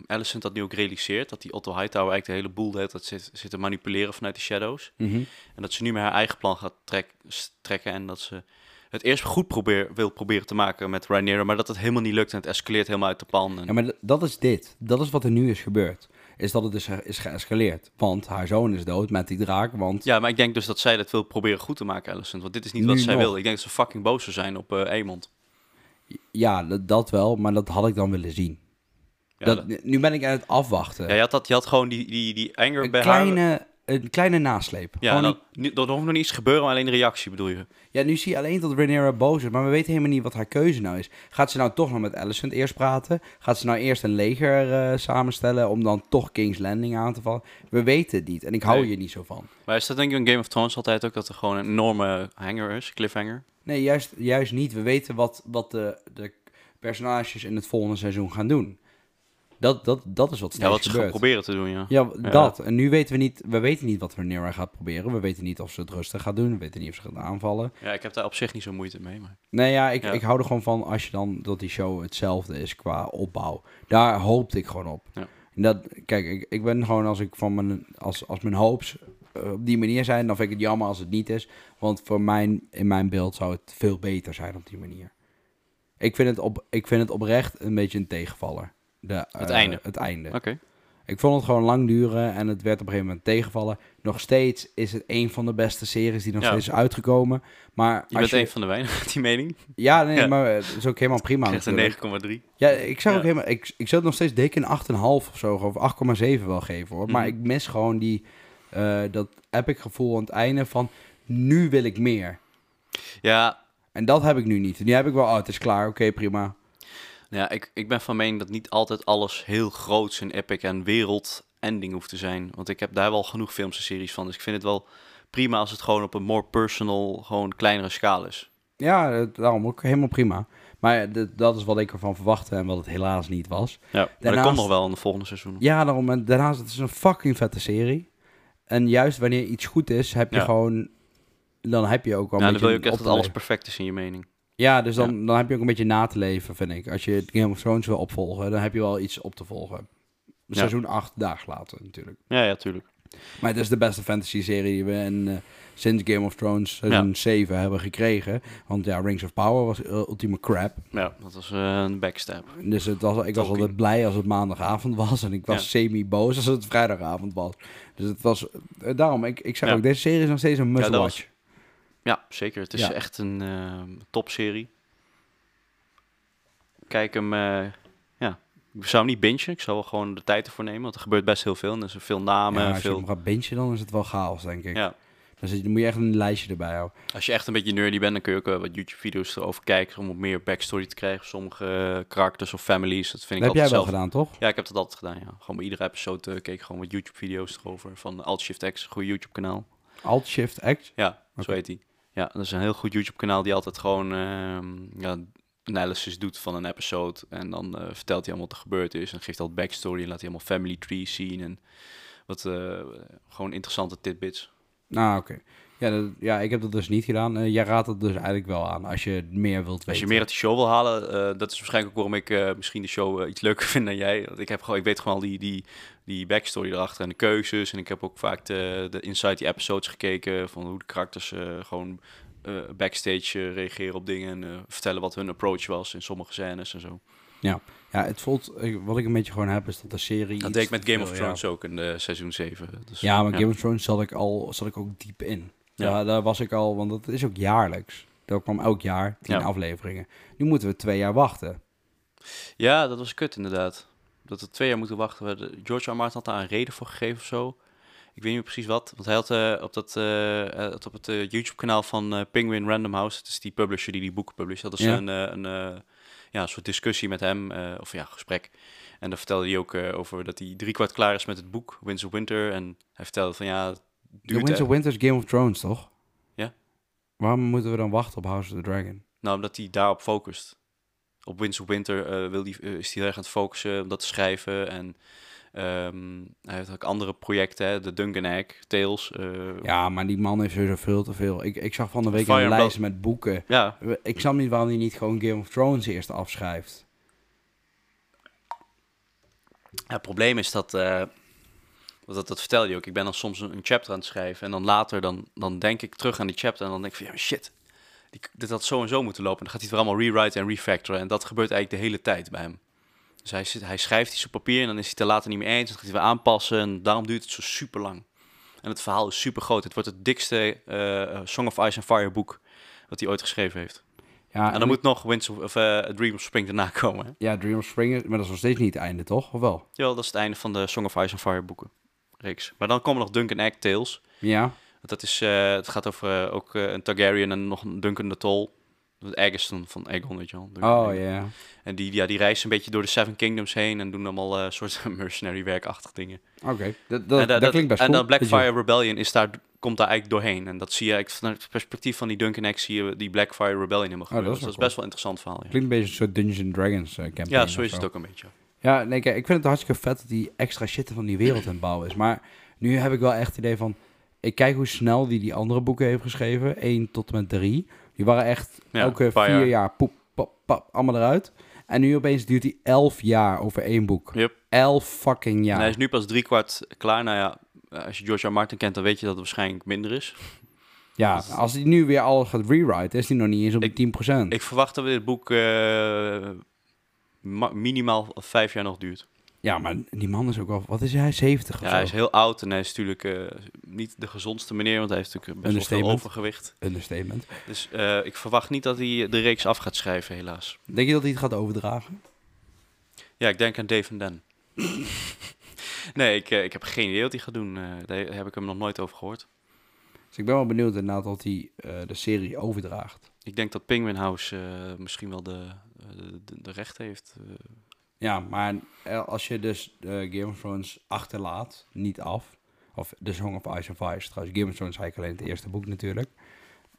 Alicent dat nu ook realiseert, dat die Otto Hightower eigenlijk de hele boel hele tijd zit, zit te manipuleren vanuit de shadows. Mhm. En dat ze nu met haar eigen plan gaat trek- trekken. En dat ze het eerst goed probeer, wil proberen te maken met Rhaenyra. Maar dat het helemaal niet lukt en het escaleert helemaal uit de pan. En, Ja, maar dat is dit. Dat is wat er nu is gebeurd. Is dat het dus is geëscaleerd. Want haar zoon is dood met die draak. Want ja, maar ik denk dus dat zij dat wil proberen goed te maken, Alicent. Want dit is niet wat zij nog. wil. Ik denk dat ze fucking boos zou zijn op eh Aemond. ja, dat, dat wel. Maar dat had ik dan willen zien. Ja, dat, dat- nu ben ik aan het afwachten. ja, je, had dat, je had gewoon die, die, die anger een, bij haar. Een kleine nasleep. Ja, Gewoon er hoeft nog niets gebeuren, maar alleen de reactie bedoel je. Ja, nu zie je alleen dat Rhaenyra boos is, maar we weten helemaal niet wat haar keuze nou is. Gaat ze nou toch nog met Alicent eerst praten? Gaat ze nou eerst een leger eh, samenstellen om dan toch King's Landing aan te vallen? We weten het niet en ik hou Nee. je niet zo van. Maar is dat denk ik in Game of Thrones altijd ook dat er gewoon een enorme hanger is, cliffhanger? Nee, juist, juist niet. We weten wat, wat de, de personages in het volgende seizoen gaan doen. Dat, dat, dat is wat Ja, steeds wat ze gaan gebeurt. proberen te doen, ja. Ja, Ja. dat. En nu weten we niet, we weten niet wat Rhaenyra gaat proberen. We weten niet of ze het rustig gaat doen. We weten niet of ze gaat aanvallen. Ja, ik heb daar op zich niet zo moeite mee, maar... Nee, ja, ik, Ja. ik hou er gewoon van als je dan dat die show hetzelfde is qua opbouw. Daar hoopte ik gewoon op. Ja. En dat, kijk, ik, ik ben gewoon als ik van mijn, als, als mijn hoops eh, op die manier zijn, dan vind ik het jammer als het niet is. Want voor mijn, in mijn beeld zou het veel beter zijn op die manier. Ik vind het, op, ik vind het oprecht een beetje een tegenvaller. De, Het eh, einde. Het einde. Oké. Ik vond het gewoon lang duren en het werd op een gegeven moment tegenvallen. Nog steeds is het een van de beste series die nog Ja. steeds is uitgekomen. Maar Je bent een van de weinigen, die mening. Ja, nee, Ja. maar het is ook helemaal prima natuurlijk. een 9,3. Ja, ik zou ook helemaal... Ik, ik zou het nog steeds dik een 8,5 of zo, of 8,7 wel geven hoor. Maar Mhm. ik mis gewoon die, eh, dat epic gevoel aan het einde van... Nu wil ik meer. Ja, En dat heb ik nu niet. Nu heb ik wel, oh, het is klaar, oké, prima. Ja ik, ik ben van mening dat niet altijd alles heel groots en epic en wereld-ending hoeft te zijn. Want ik heb daar wel genoeg films en series van. Dus ik vind het wel prima als het gewoon op een more personal, gewoon kleinere schaal is. Ja, daarom ook helemaal prima. Maar dat is wat ik ervan verwachtte en wat het helaas niet was. Ja, maar dat Daarnaast- komt nog wel in de volgende seizoen. Ja, daarom. En daarnaast, het is een fucking vette serie. En juist wanneer iets goed is, heb je Ja. gewoon... Dan heb je ook al Ja, dan wil je ook echt dat alles perfect is in je mening. Ja, dus dan, dan heb je ook een beetje na te leven, vind ik. Als je Game of Thrones wil opvolgen, dan heb je wel iets op te volgen. Seizoen 8 dagen later natuurlijk. Ja, ja, tuurlijk. Maar het is de beste fantasy-serie die we in, eh, sinds Game of Thrones seizoen 7 hebben gekregen. Want ja, Rings of Power was eh, ultieme crap. Ja, dat was eh, een backstab. Dus het was, ik was altijd blij als het maandagavond was. En ik was Ja. semi-boos als het vrijdagavond was. Dus het was... eh, daarom, ik, ik zeg Ja. ook, deze serie is nog steeds een must-watch. Ja, zeker. Het is Ja. echt een eh, topserie. Kijk hem, eh, ja. Ik zou hem niet bingen. Ik zou wel gewoon de tijd ervoor nemen. Want er gebeurt best heel veel. En er zijn veel namen. ja, als je hem gaat bingen, dan is het wel chaos, denk ik. ja. Dan, zit, dan moet je echt een lijstje erbij houden. Als je echt een beetje nerdy bent, dan kun je ook wat YouTube-video's erover kijken. Om wat meer backstory te krijgen. Sommige eh, karakters of families. Dat vind ik heb jij wel gedaan, toch? Ja, ik heb dat altijd gedaan, ja. Gewoon bij iedere episode keek ik gewoon wat YouTube-video's erover. Van Alt Shift X, een goed YouTube-kanaal. Alt-Shift-X? Ja, zo heet hij. Ja, dat is een heel goed YouTube-kanaal die altijd gewoon ehm ja, analysis doet van een episode. En dan eh, vertelt hij allemaal wat er gebeurd is. En geeft al backstory en laat hij allemaal family trees zien. En wat eh, gewoon interessante tidbits. Nou, oké. Ja, dat- ja, ik heb dat dus niet gedaan. Eh, jij raadt het dus eigenlijk wel aan als je meer wilt weten. Als je meer uit die show wil halen, eh, dat is waarschijnlijk ook waarom ik eh, misschien de show iets leuker vind dan jij. Want ik, heb gewoon, ik weet gewoon al die, die, die backstory erachter en de keuzes. En ik heb ook vaak de, de inside die episodes gekeken van hoe de karakters gewoon backstage reageren op dingen. En vertellen wat hun approach was in sommige scènes en zo. Ja, het voelt... Wat ik een beetje gewoon heb, is dat de serie... Dat deed ik met Game of Thrones ook in de seizoen 7. Dus, Ja, maar Game of Thrones zat ik al zat ik ook diep in. Ja. Ja. Daar, was ik al, want dat is ook jaarlijks. Dat kwam elk jaar, tien Ja. afleveringen. Nu moeten we twee jaar wachten. Ja, dat was kut inderdaad. Dat we twee jaar moeten wachten. George R. Martin had daar een reden voor gegeven of zo. Ik weet niet precies wat. Want hij had eh, op, dat, eh, eh, op het YouTube-kanaal van Penguin Random House... dat is die publisher die die boeken publiceert... hadden ze Ja. een, een, ja, een soort discussie met hem, of ja, gesprek. En dan vertelde hij ook over dat hij driekwart klaar is met het boek Winds of Winter. En hij vertelde van ja, The duurt... Of Winter is Game of Thrones, toch? Ja. Waarom moeten we dan wachten op House of the Dragon? Nou, omdat hij daarop focust. Op Winds of Winter eh, wil die, eh, is hij erg aan het focussen om dat te schrijven. En ehm, hij heeft ook andere projecten, hè, de Duncan Egg, Tales. eh, Ja, maar die man heeft sowieso veel te veel. Ik, ik zag van de week Fire een lijst met boeken. ja, Ik snap niet waarom hij niet gewoon Game of Thrones eerst afschrijft. Ja, het probleem is dat, want dat, dat vertelde je ook, ik ben dan soms een, een chapter aan het schrijven en dan later dan, dan denk ik terug aan die chapter en dan denk ik van ja, shit, die, dit had zo en zo moeten lopen. En dan gaat hij het weer allemaal rewriten en refactoren en dat gebeurt eigenlijk de hele tijd bij hem. Dus hij, zit, hij schrijft iets op papier en dan is hij het er later niet mee eens, dan gaat hij weer aanpassen en daarom duurt het zo super lang. En het verhaal is super groot. Het wordt het dikste eh, Song of Ice and Fire boek wat hij ooit geschreven heeft. Ja, en dan moet nog Winds of, of eh, A Dream of Spring erna komen. Hè? ja, Dream of Spring, maar dat is nog steeds niet het einde, toch? Of wel? Jawel, dat is het einde van de Song of Ice and Fire boeken. Reeks. Maar dan komen nog Duncan Egg Tales. Ja. Dat is, eh, het gaat over eh, ook eh, een Targaryen en nog een Duncan de Tol. Het Egg is dan van Aegon, weet je wel. Duncan Oh, ja. En die, ja, die reizen een beetje door de Seven Kingdoms heen en doen allemaal soort mercenary werkachtig dingen. Oké. Dat, dat, dat klinkt best En dan Blackfire Rebellion is daar, komt daar eigenlijk doorheen. En dat zie je eigenlijk vanuit het perspectief van die Duncan Egg zie je die Blackfire Rebellion helemaal Oh, dat gebeuren. is dus dat is best wel een interessant verhaal. Ja, Klinkt een beetje een soort Dungeons and Dragons campaign. ja zo is het ook een beetje. Ja, nee, kijk, ik vind het hartstikke vet dat die extra shit van die wereld aan het bouwen is. Maar nu heb ik wel echt het idee van... Ik kijk hoe snel die die andere boeken heeft geschreven. 1 tot en met 3. Die waren echt Ja, elke vier jaar. jaar, poep, pap, pap, allemaal eruit. En nu opeens duurt die 11 jaar over één boek. Yep. 11 fucking jaar. En hij is nu pas driekwart klaar. Nou ja, als je George R. Martin kent, dan weet je dat het waarschijnlijk minder is. Ja, als hij nu weer alles gaat rewriten, is hij nog niet eens op Ik- die 10%. Ik verwacht dat dit boek eh, minimaal vijf jaar nog duurt. ja, maar die man is ook al... Wat is hij? 70 of Ja, zo? hij is heel oud en hij is natuurlijk eh, niet de gezondste meneer, want hij heeft natuurlijk best wel veel overgewicht. Understatement. Dus eh, ik verwacht niet dat hij de reeks af gaat schrijven, helaas. Denk je dat hij het gaat overdragen? Ja, ik denk aan Dave en Dan. nee, ik, eh, ik heb geen idee wat hij gaat doen. Daar heb ik hem nog nooit over gehoord. Dus ik ben wel benieuwd inderdaad dat hij de serie overdraagt. Ik denk dat Penguin House misschien wel de, de, de recht heeft. eh. Ja, maar eh, als je dus eh, Game of Thrones achterlaat, niet af. Of The Song of Ice and Fire trouwens. Game of Thrones eigenlijk alleen het eerste boek natuurlijk.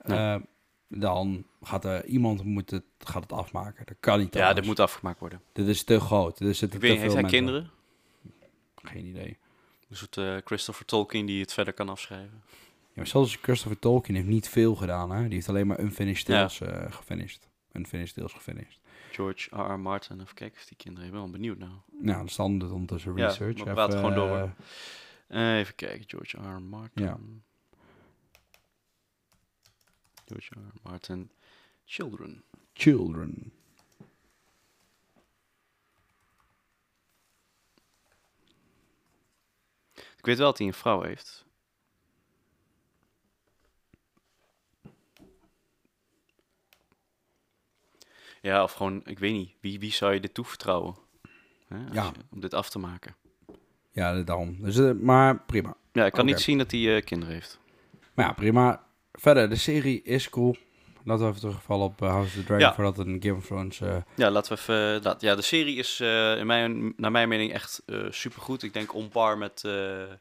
Ja. Dan gaat er iemand moet het, gaat het afmaken. Dat kan niet Ja, anders. dit moet afgemaakt worden. Dit is te groot. Te weet, heeft hij mensen- kinderen? Geen idee. Een soort Christopher Tolkien die het verder kan afschrijven. Ja, maar zelfs Christopher Tolkien heeft niet veel gedaan. Hè? Die heeft alleen maar Unfinished Ja. Tales eh gefinished. Unfinished Tales gefinished. George R. R. Martin, even kijken of die kinderen... Ik ben wel benieuwd nou. Nou, dan staan er ondertussen Ja, research. we Even, praten gewoon door. eh, Eh, even kijken, George R. R. Martin. Ja. George R. R. Martin. Children. children. Ik weet wel dat hij een vrouw heeft. Ja, of gewoon, ik weet niet. Wie, wie zou je dit toevertrouwen? Hè, Ja. je- om dit af te maken. Ja, daarom. Dus, eh, maar prima. Ja, ik kan niet zien dat hij eh, kinderen heeft. Maar ja, prima. Verder, de serie is cool. Laten we even terugvallen op eh, House of the Dragon Ja. voordat een Game of Thrones... Ja, laten we even. laat- ja, de serie is in mijn, naar mijn mening echt supergoed. Ik denk on par met de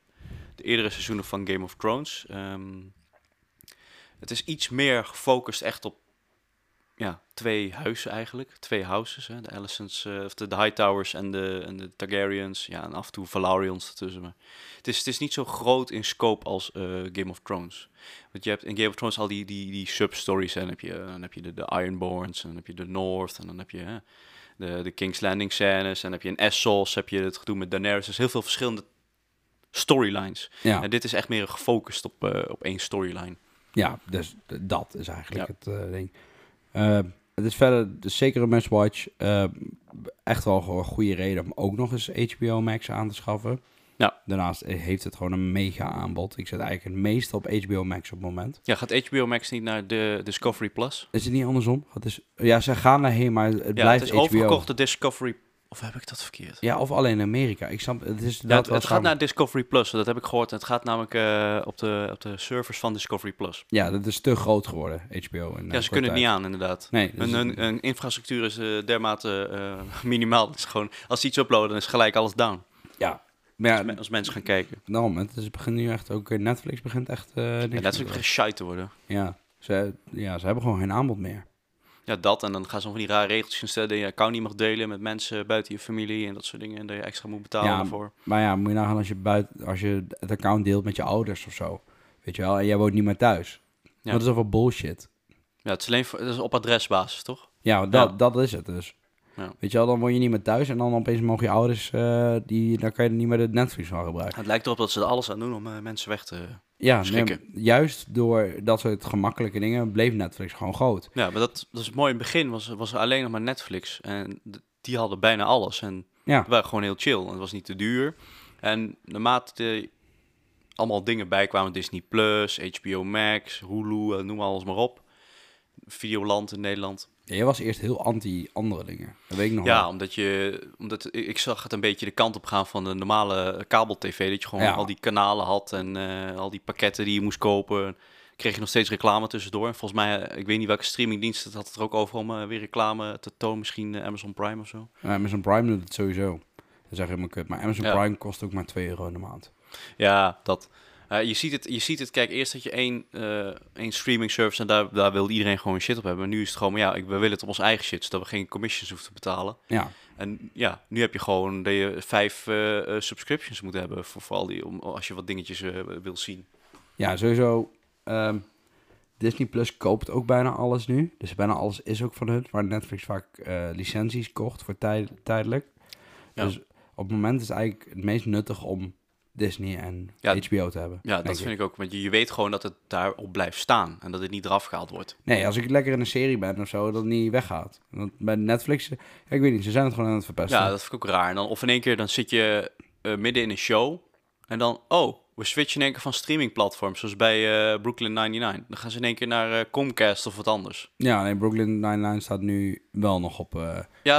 eerdere seizoenen van Game of Thrones. Ehm, het is iets meer gefocust echt op ja, twee huizen eigenlijk. Twee houses. Hè? De Alicents, eh, of de, de Hightowers en de, en de Targaryens. Ja, en af en toe Valarians ertussen. Maar het, is, het is niet zo groot in scope als eh, Game of Thrones. Want je hebt in Game of Thrones al die, die, die substories. hè. Dan heb je, eh, dan heb je de, de Ironborns, en dan heb je de North, en dan heb je hè, de, de King's Landing scènes. En dan heb je in Essos, heb je het gedoe met Daenerys. Dus heel veel verschillende storylines. ja, En dit is echt meer gefocust op, op één storyline. ja, dus dat is eigenlijk Ja. het ding. Eh, het is verder dus zeker een must-watch. Eh, echt wel een goede reden om ook nog eens HBO Max aan te schaffen. Ja. Daarnaast heeft het gewoon een mega aanbod. Ik zit eigenlijk het meeste op HBO Max op het moment. Ja, gaat HBO Max niet naar de Discovery Plus? Is het niet andersom? Het is, ja, ze gaan daarheen, maar het Ja, blijft het is HBO. overgekocht de Discovery... Of heb ik dat verkeerd? Ja, of alleen in Amerika. Ik snap, het is Ja, dat het, het gaat naar Discovery Plus, dat heb ik gehoord. Het gaat namelijk eh, op, de, op de servers van Discovery Plus. Ja, dat is te groot geworden, HBO. In, Ja, ze kunnen het niet aan, inderdaad. Nee, dus Hun, hun, hun infrastructuur is eh, dermate eh, minimaal. Het is gewoon, als ze iets uploaden, dan is gelijk alles down. ja. Maar Als, ja, als mensen gaan kijken. daarom, het is, begint nu echt ook, eh, Netflix begint echt eh niks te ook doen. geen shite te worden. Ja, ze, ja, ze hebben gewoon geen aanbod meer. Ja, dat. En dan gaan ze van die rare regeltjes instellen dat je je account niet mag delen met mensen buiten je familie en dat soort dingen. En dat je extra moet betalen Ja, daarvoor. Maar ja, moet je nagaan als je, buiten, als je het account deelt met je ouders of zo. Weet je wel, en jij woont niet meer thuis. Ja. Dat is over bullshit. Ja, het is alleen voor, het is op adresbasis, toch? Ja, dat, Ja. dat is het dus. Ja. Weet je wel, dan woon je niet meer thuis en dan opeens mogen je ouders, eh, die, dan kan je niet meer de Netflix van gebruiken. Het lijkt erop dat ze er alles aan doen om eh, mensen weg te... Ja, nee, juist door dat soort gemakkelijke dingen bleef Netflix gewoon groot. Ja, maar dat, dat is mooi. In het begin was, was er alleen nog maar Netflix. En die hadden bijna alles. En Ja, het waren gewoon heel chill. En het was niet te duur. En naarmate er allemaal dingen bijkwamen, Disney+, Plus, HBO Max, Hulu, eh, noem alles maar op. Videoland in Nederland. Ja, jij was eerst heel anti andere dingen. Dat weet ik nog Ja, wel. omdat je, omdat ik zag het een beetje de kant op gaan van de normale kabel-tv. Dat je gewoon Ja. al die kanalen had en eh, al die pakketten die je moest kopen. Kreeg je nog steeds reclame tussendoor. En volgens mij, eh, ik weet niet welke streamingdienst het had het er ook over om eh, weer reclame te tonen. Misschien Amazon Prime of zo. Ja, Amazon Prime doet het sowieso. Dat is echt helemaal kut. Maar Amazon Ja. Prime kost ook maar 2 euro in de maand. Ja, dat. Eh, je, ziet het, je ziet het, kijk, eerst dat je één, eh, één streaming service en daar, daar wil iedereen gewoon shit op hebben. Maar nu is het gewoon, maar ja, ik, we willen het op ons eigen shit, zodat we geen commissions hoeven te betalen. Ja, En ja, nu heb je gewoon dat je vijf eh, subscriptions moet hebben voor, voor al die, om, als je wat dingetjes wil zien. ja sowieso. ehm, Disney Plus koopt ook bijna alles nu. Dus bijna alles is ook van hun. Waar Netflix vaak licenties kocht voor tijd, tijdelijk. Ja. Dus op het moment is het eigenlijk het meest nuttig om Disney en Ja, HBO te hebben. Ja, dat vind ik ook. Want je, je weet gewoon dat het daarop blijft staan en dat het niet eraf gehaald wordt. Nee, als ik lekker in een serie ben of zo, dat het niet weggaat. Want bij Netflix, ik weet niet, ze zijn het gewoon aan het verpesten. Ja, dat vind ik ook raar. En dan, of in één keer, dan zit je eh, midden in een show en dan, oh, we switchen in één keer van streamingplatforms, zoals bij eh, Brooklyn 99. Dan gaan ze in één keer naar eh, Comcast of wat anders. Ja, nee, Brooklyn Nine-Nine staat nu wel nog op Ja,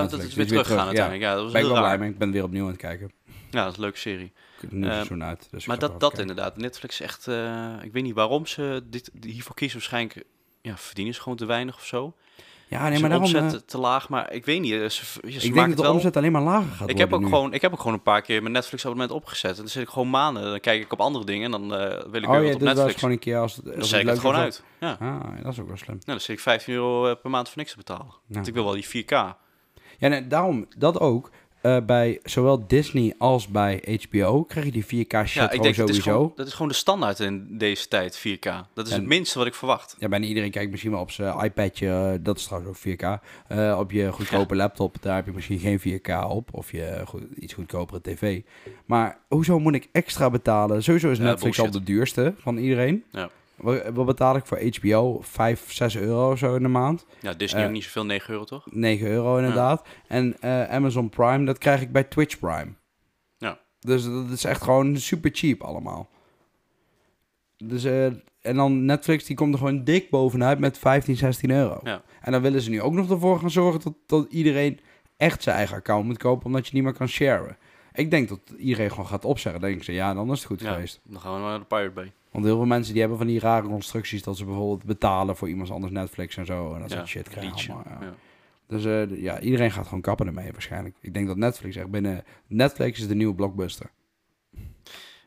Netflix. dat is Dus weer teruggegaan uiteindelijk. Ja, dat was ben ik heel wel raar. blij mee. Ik ben weer opnieuw aan het kijken. Ja, dat is een leuke serie. Nieuw Eh, seizoen uit. Dus maar dat, dat inderdaad. Netflix echt... eh, ik weet niet waarom ze dit, hiervoor kiezen. Waarschijnlijk ja, verdienen ze gewoon te weinig of zo. Ja, nee, maar daarom... omzet eh, te laag, maar ik weet niet. Ze, ze ik denk dat het de wel. omzet alleen maar lager gaat Ik heb, ook nu. gewoon, ik heb ook gewoon een paar keer mijn Netflix abonnement opgezet. En dan zit ik gewoon maanden. Dan kijk ik op andere dingen en dan wil ik Oh weer ja, wat op Netflix. gewoon een keer als dan zet ik het gewoon uit. Ja. Ah, dat is ook wel slim. Nou, dan zit ik 15 euro per maand voor niks te betalen. Ja. Want ik wil wel die 4K. Ja, nee, daarom, dat ook. Eh, bij zowel Disney als bij HBO krijg je die 4K shit Ja, ik denk dat is, sowieso. gewoon, dat is gewoon de standaard in deze tijd, 4K. Dat is En- het minste wat ik verwacht. Ja, bijna iedereen kijkt misschien wel op zijn iPadje. eh, dat is trouwens ook 4K. Eh, op je goedkope laptop, daar heb je misschien geen 4K op. Of je goed, iets goedkopere tv. Maar hoezo moet ik extra betalen? Sowieso is Netflix al de duurste van iedereen. Ja. Wat, betaal ik voor HBO? 5, 6 euro zo in de maand. Ja, Disney Eh, ook niet zoveel, 9 euro toch? 9 euro inderdaad. En eh, Amazon Prime, dat krijg ik bij Twitch Prime. Ja. Dus dat is echt gewoon super cheap allemaal. Dus, eh, en dan Netflix, die komt er gewoon dik bovenuit met 15, 16 euro. Ja. En dan willen ze nu ook nog ervoor gaan zorgen dat, dat iedereen echt zijn eigen account moet kopen, omdat je niet meer kan sharen. Ik denk dat iedereen gewoon gaat opzeggen. Dan denken ze, ja, dan is het goed Ja, geweest. dan gaan we naar de Pirate Bay. Want heel veel mensen die hebben van die rare constructies dat ze bijvoorbeeld betalen voor iemand anders Netflix en zo. En dat soort shit krijgen. Ja. Dus eh, ja, iedereen gaat gewoon kappen ermee waarschijnlijk. Ik denk dat Netflix echt binnen... Netflix is de nieuwe blockbuster.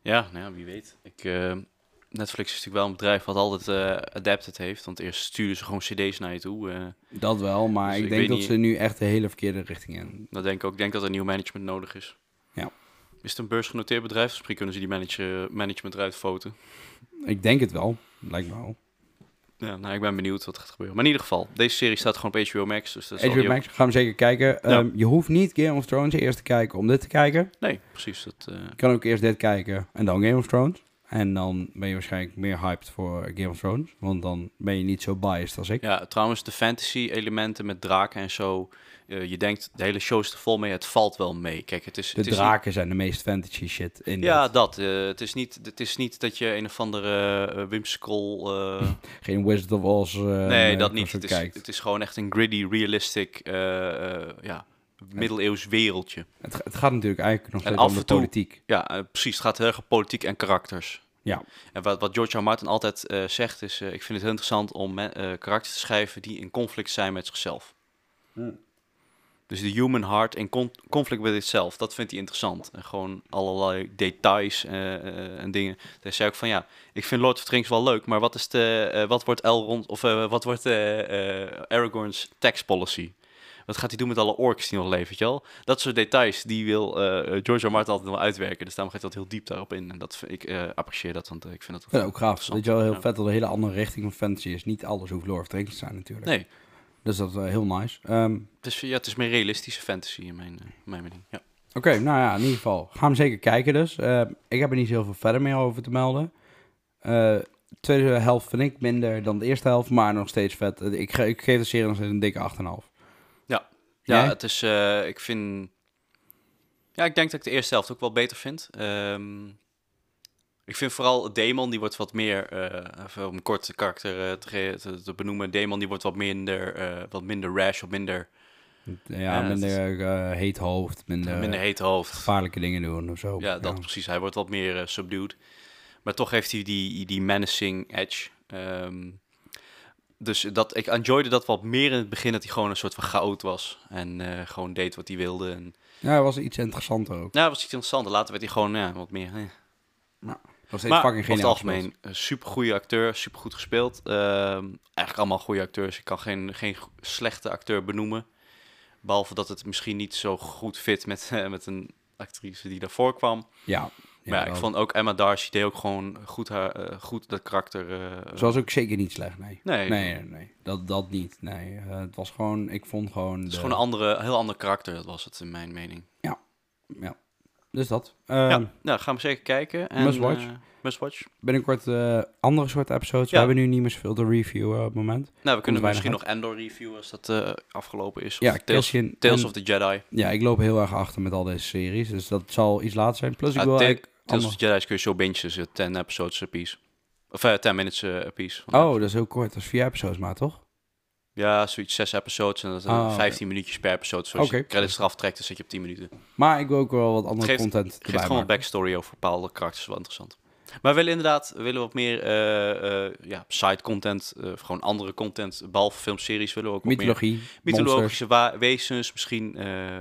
Ja, nou ja, wie weet. Ik, eh, Netflix is natuurlijk wel een bedrijf wat altijd eh, adapted heeft. Want eerst sturen ze gewoon cd's naar je toe. Dat wel, maar Dus ik ik denk dat niet- ze nu echt de hele verkeerde richting in. dat denk ik ook. Ik denk dat er nieuw management nodig is. Is het een beursgenoteerd bedrijf? Misschien kunnen ze die manage, management eruit foten. Ik denk het wel. Lijkt me wel. Ja, nou, ik ben benieuwd wat er gaat gebeuren. Maar in ieder geval, deze serie staat gewoon op HBO Max. Dus dat zal HBO ook- Max, gaan we zeker kijken. Ehm, je hoeft niet Game of Thrones eerst te kijken om dit te kijken. Nee, precies. Dat, eh, Je kan ook eerst dit kijken en dan Game of Thrones. En dan ben je waarschijnlijk meer hyped voor Game of Thrones. Want dan ben je niet zo biased als ik. Ja, trouwens, de fantasy elementen met draken en zo. eh, je denkt, de hele show is er vol mee. Het valt wel mee. Kijk, het is. De het is draken zijn de meest fantasy shit in ja, dat. eh, het, is niet, het is niet dat je een of andere uh, Geen Wizard of Oz. nee, dat niet. Het is, kijkt. het is gewoon echt een gritty, realistic. ja, middeleeuws wereldje. Het, het gaat natuurlijk eigenlijk nog steeds toe- politiek. Ja, eh, precies. Het gaat heel erg om politiek en karakters. Ja. En wat, wat George R. Martin altijd eh, zegt is... eh, ik vind het heel interessant om karakters te schrijven... die in conflict zijn met zichzelf. Hmm. Dus de human heart in con- conflict with itself. Dat vindt hij interessant. En gewoon allerlei details en dingen. Hij zei ook van ja... ik vind Lord of the Rings wel leuk... maar wat, is de, wat wordt Elrond... of wat wordt Aragorn's tax policy... Wat gaat hij doen met alle orks die nog leven, weet je wel? Dat soort details, die wil eh, George R. Martin altijd wel uitwerken. Dus daarom gaat hij dat heel diep daarop in. En dat ik eh, apprecieer dat, want eh, ik vind dat Ja, ook gaaf. Weet je wel, heel Ja. vet dat een hele andere richting van fantasy is. Niet alles hoeft Lord of the Rings te zijn natuurlijk. Nee, Dus dat is heel nice. Ehm, het is, ja, het is meer realistische fantasy in mijn, eh, in mijn mening. Ja. Oké, nou ja, in ieder geval. Gaan we zeker kijken dus. Eh, ik heb er niet zoveel verder meer over te melden. Eh, de tweede helft vind ik minder dan de eerste helft, maar nog steeds vet. Eh, Ik, ge- ik geef de serie nog steeds een dikke 8,5. Ja, Jij? het is, eh, ik vind... Ja, ik denk dat ik de eerste helft ook wel beter vind. Ehm, ik vind vooral Demon, die wordt wat meer, even om een kort karakter eh, te, te, te benoemen. Demon, die wordt wat minder, wat minder rash, wat minder, Ja, minder heet hoofd, minder, minder heet hoofd. gevaarlijke dingen doen of zo. Ja, dat precies. Hij wordt wat meer subdued. Maar toch heeft hij die, die menacing edge. Ehm, dus dat, ik enjoyde dat wat meer in het begin, dat hij gewoon een soort van chaot was. En eh, gewoon deed wat hij wilde. En, Ja, het was iets interessanter ook. nou, dat was iets interessants. Later werd hij gewoon ja, wat meer... eh. Nog steeds Maar fucking over het algemeen, een super goede acteur, super goed gespeeld. Ehm, eigenlijk allemaal goede acteurs. Ik kan geen, geen slechte acteur benoemen. Behalve dat het misschien niet zo goed fit met, met een actrice die daarvoor kwam. Ja. Maar ja, ik vond ook Emma Darcy deed ook gewoon goed, haar, eh, goed dat karakter. Ze was ook zeker niet slecht, nee. nee, Nee, nee, nee. Dat, dat niet, nee. Eh, het was gewoon, ik vond gewoon... het is de- gewoon een andere, heel ander karakter, dat was het in mijn mening. Ja. Dus dat. Ja, nou, gaan we zeker kijken. En, must watch. must watch. Binnenkort andere soort episodes. We Ja. hebben nu niet meer zoveel te reviewen op het moment. Nou, we kunnen misschien nog Endor reviewen als dat afgelopen is. Of Ja, Tales, Tales en- of the Jedi. Ja, ik loop heel erg achter met al deze series. Dus dat zal iets later zijn. Plus ik Ja, wil eigenlijk... Tales of the Jedi kun je zo bingen, dus 10 episodes apiece. Of eh 10 minutes eh, apiece. Oh, dat is heel kort. Dat is vier episodes maar, toch? Ja, zoiets 6 episodes en dat zijn Ah, oké. 15 minuutjes per episode. Zoals Oké. je credits eraf trekt, dan zit je op 10 minuten. Maar ik wil ook wel wat andere geeft- content geeft gewoon een backstory over bepaalde karakters, wel interessant. Maar we willen inderdaad we willen wat meer eh, eh, ja, side content, eh, gewoon andere content, behalve filmseries willen we ook meer Mythologie, mythologische wezens, misschien eh,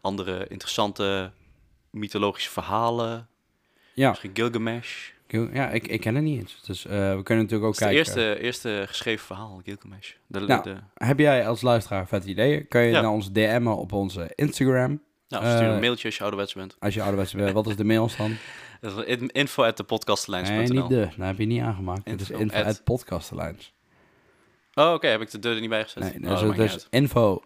andere interessante mythologische verhalen. Ja, Misschien Gilgamesh. Gil- ja ik, ik ken het niet eens. Dus eh, we kunnen natuurlijk ook is het kijken. eerste, eerste geschreven verhaal, Gilgamesh. De, Nou, de, Heb jij als luisteraar vet ideeën? Kan je Ja. naar ons DM'en op onze Instagram. nou, stuur eh, een mailtje als je ouderwets bent. Als je ouderwets bent, wat is de mail dan? Info at Nee, niet de. Dat heb je niet aangemaakt. Het is Info info at- at podcastelijns. Oh, oké. Heb ik de deur er niet bij gezet? Nee, Oh, dus, dus uit. info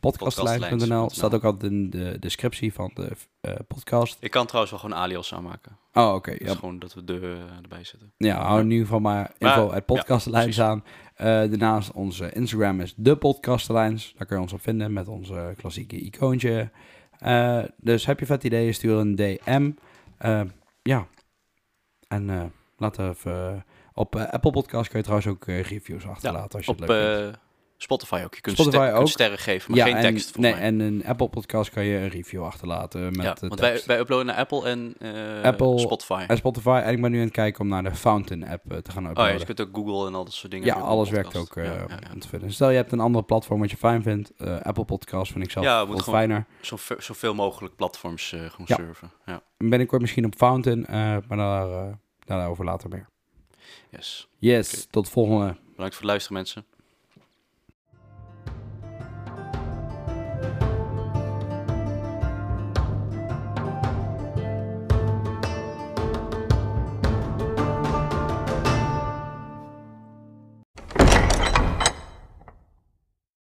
Podcastlijns.nl. staat ook altijd in de descriptie van de eh, podcast. Ik kan trouwens wel gewoon alias aanmaken. Oh, oké. Dus ja, gewoon dat we de deur eh, erbij zetten. ja, hou in ieder geval maar info Maar, at podcastlijns ja, aan. Eh, daarnaast onze Instagram is de podcastlijns. Daar kun je ons op vinden met onze klassieke icoontje. Dus heb je vet ideeën, stuur een DM. Ja. En laat even... op eh, Apple Podcast kun je trouwens ook eh, reviews achterlaten als je Op het leuk vindt. eh, Spotify ook. Je kunt, Spotify ster- kunt ook. sterren geven, maar geen en, tekst voor nee, mij. en een Apple Podcast kan je een review achterlaten met ja, want wij, uploaden naar Apple en eh, Apple, Spotify. En Spotify. En ik ben nu aan het kijken om naar de Fountain app te gaan Oh ja, uploaden. je kunt ook Google en al dat soort dingen. ja, alles podcast. werkt ook Ja, ja, ja. om te vinden. Stel je hebt een ander platform wat je fijn vindt. Apple Podcast vind ik zelf Ja, gewoon- fijner. Zo, ve- zoveel mogelijk platforms gewoon Ja. surfen. Ja, Binnenkort misschien op Fountain, maar daar, daarover later meer. Yes. Yes, Oké. tot volgende. Bedankt voor het luisteren mensen.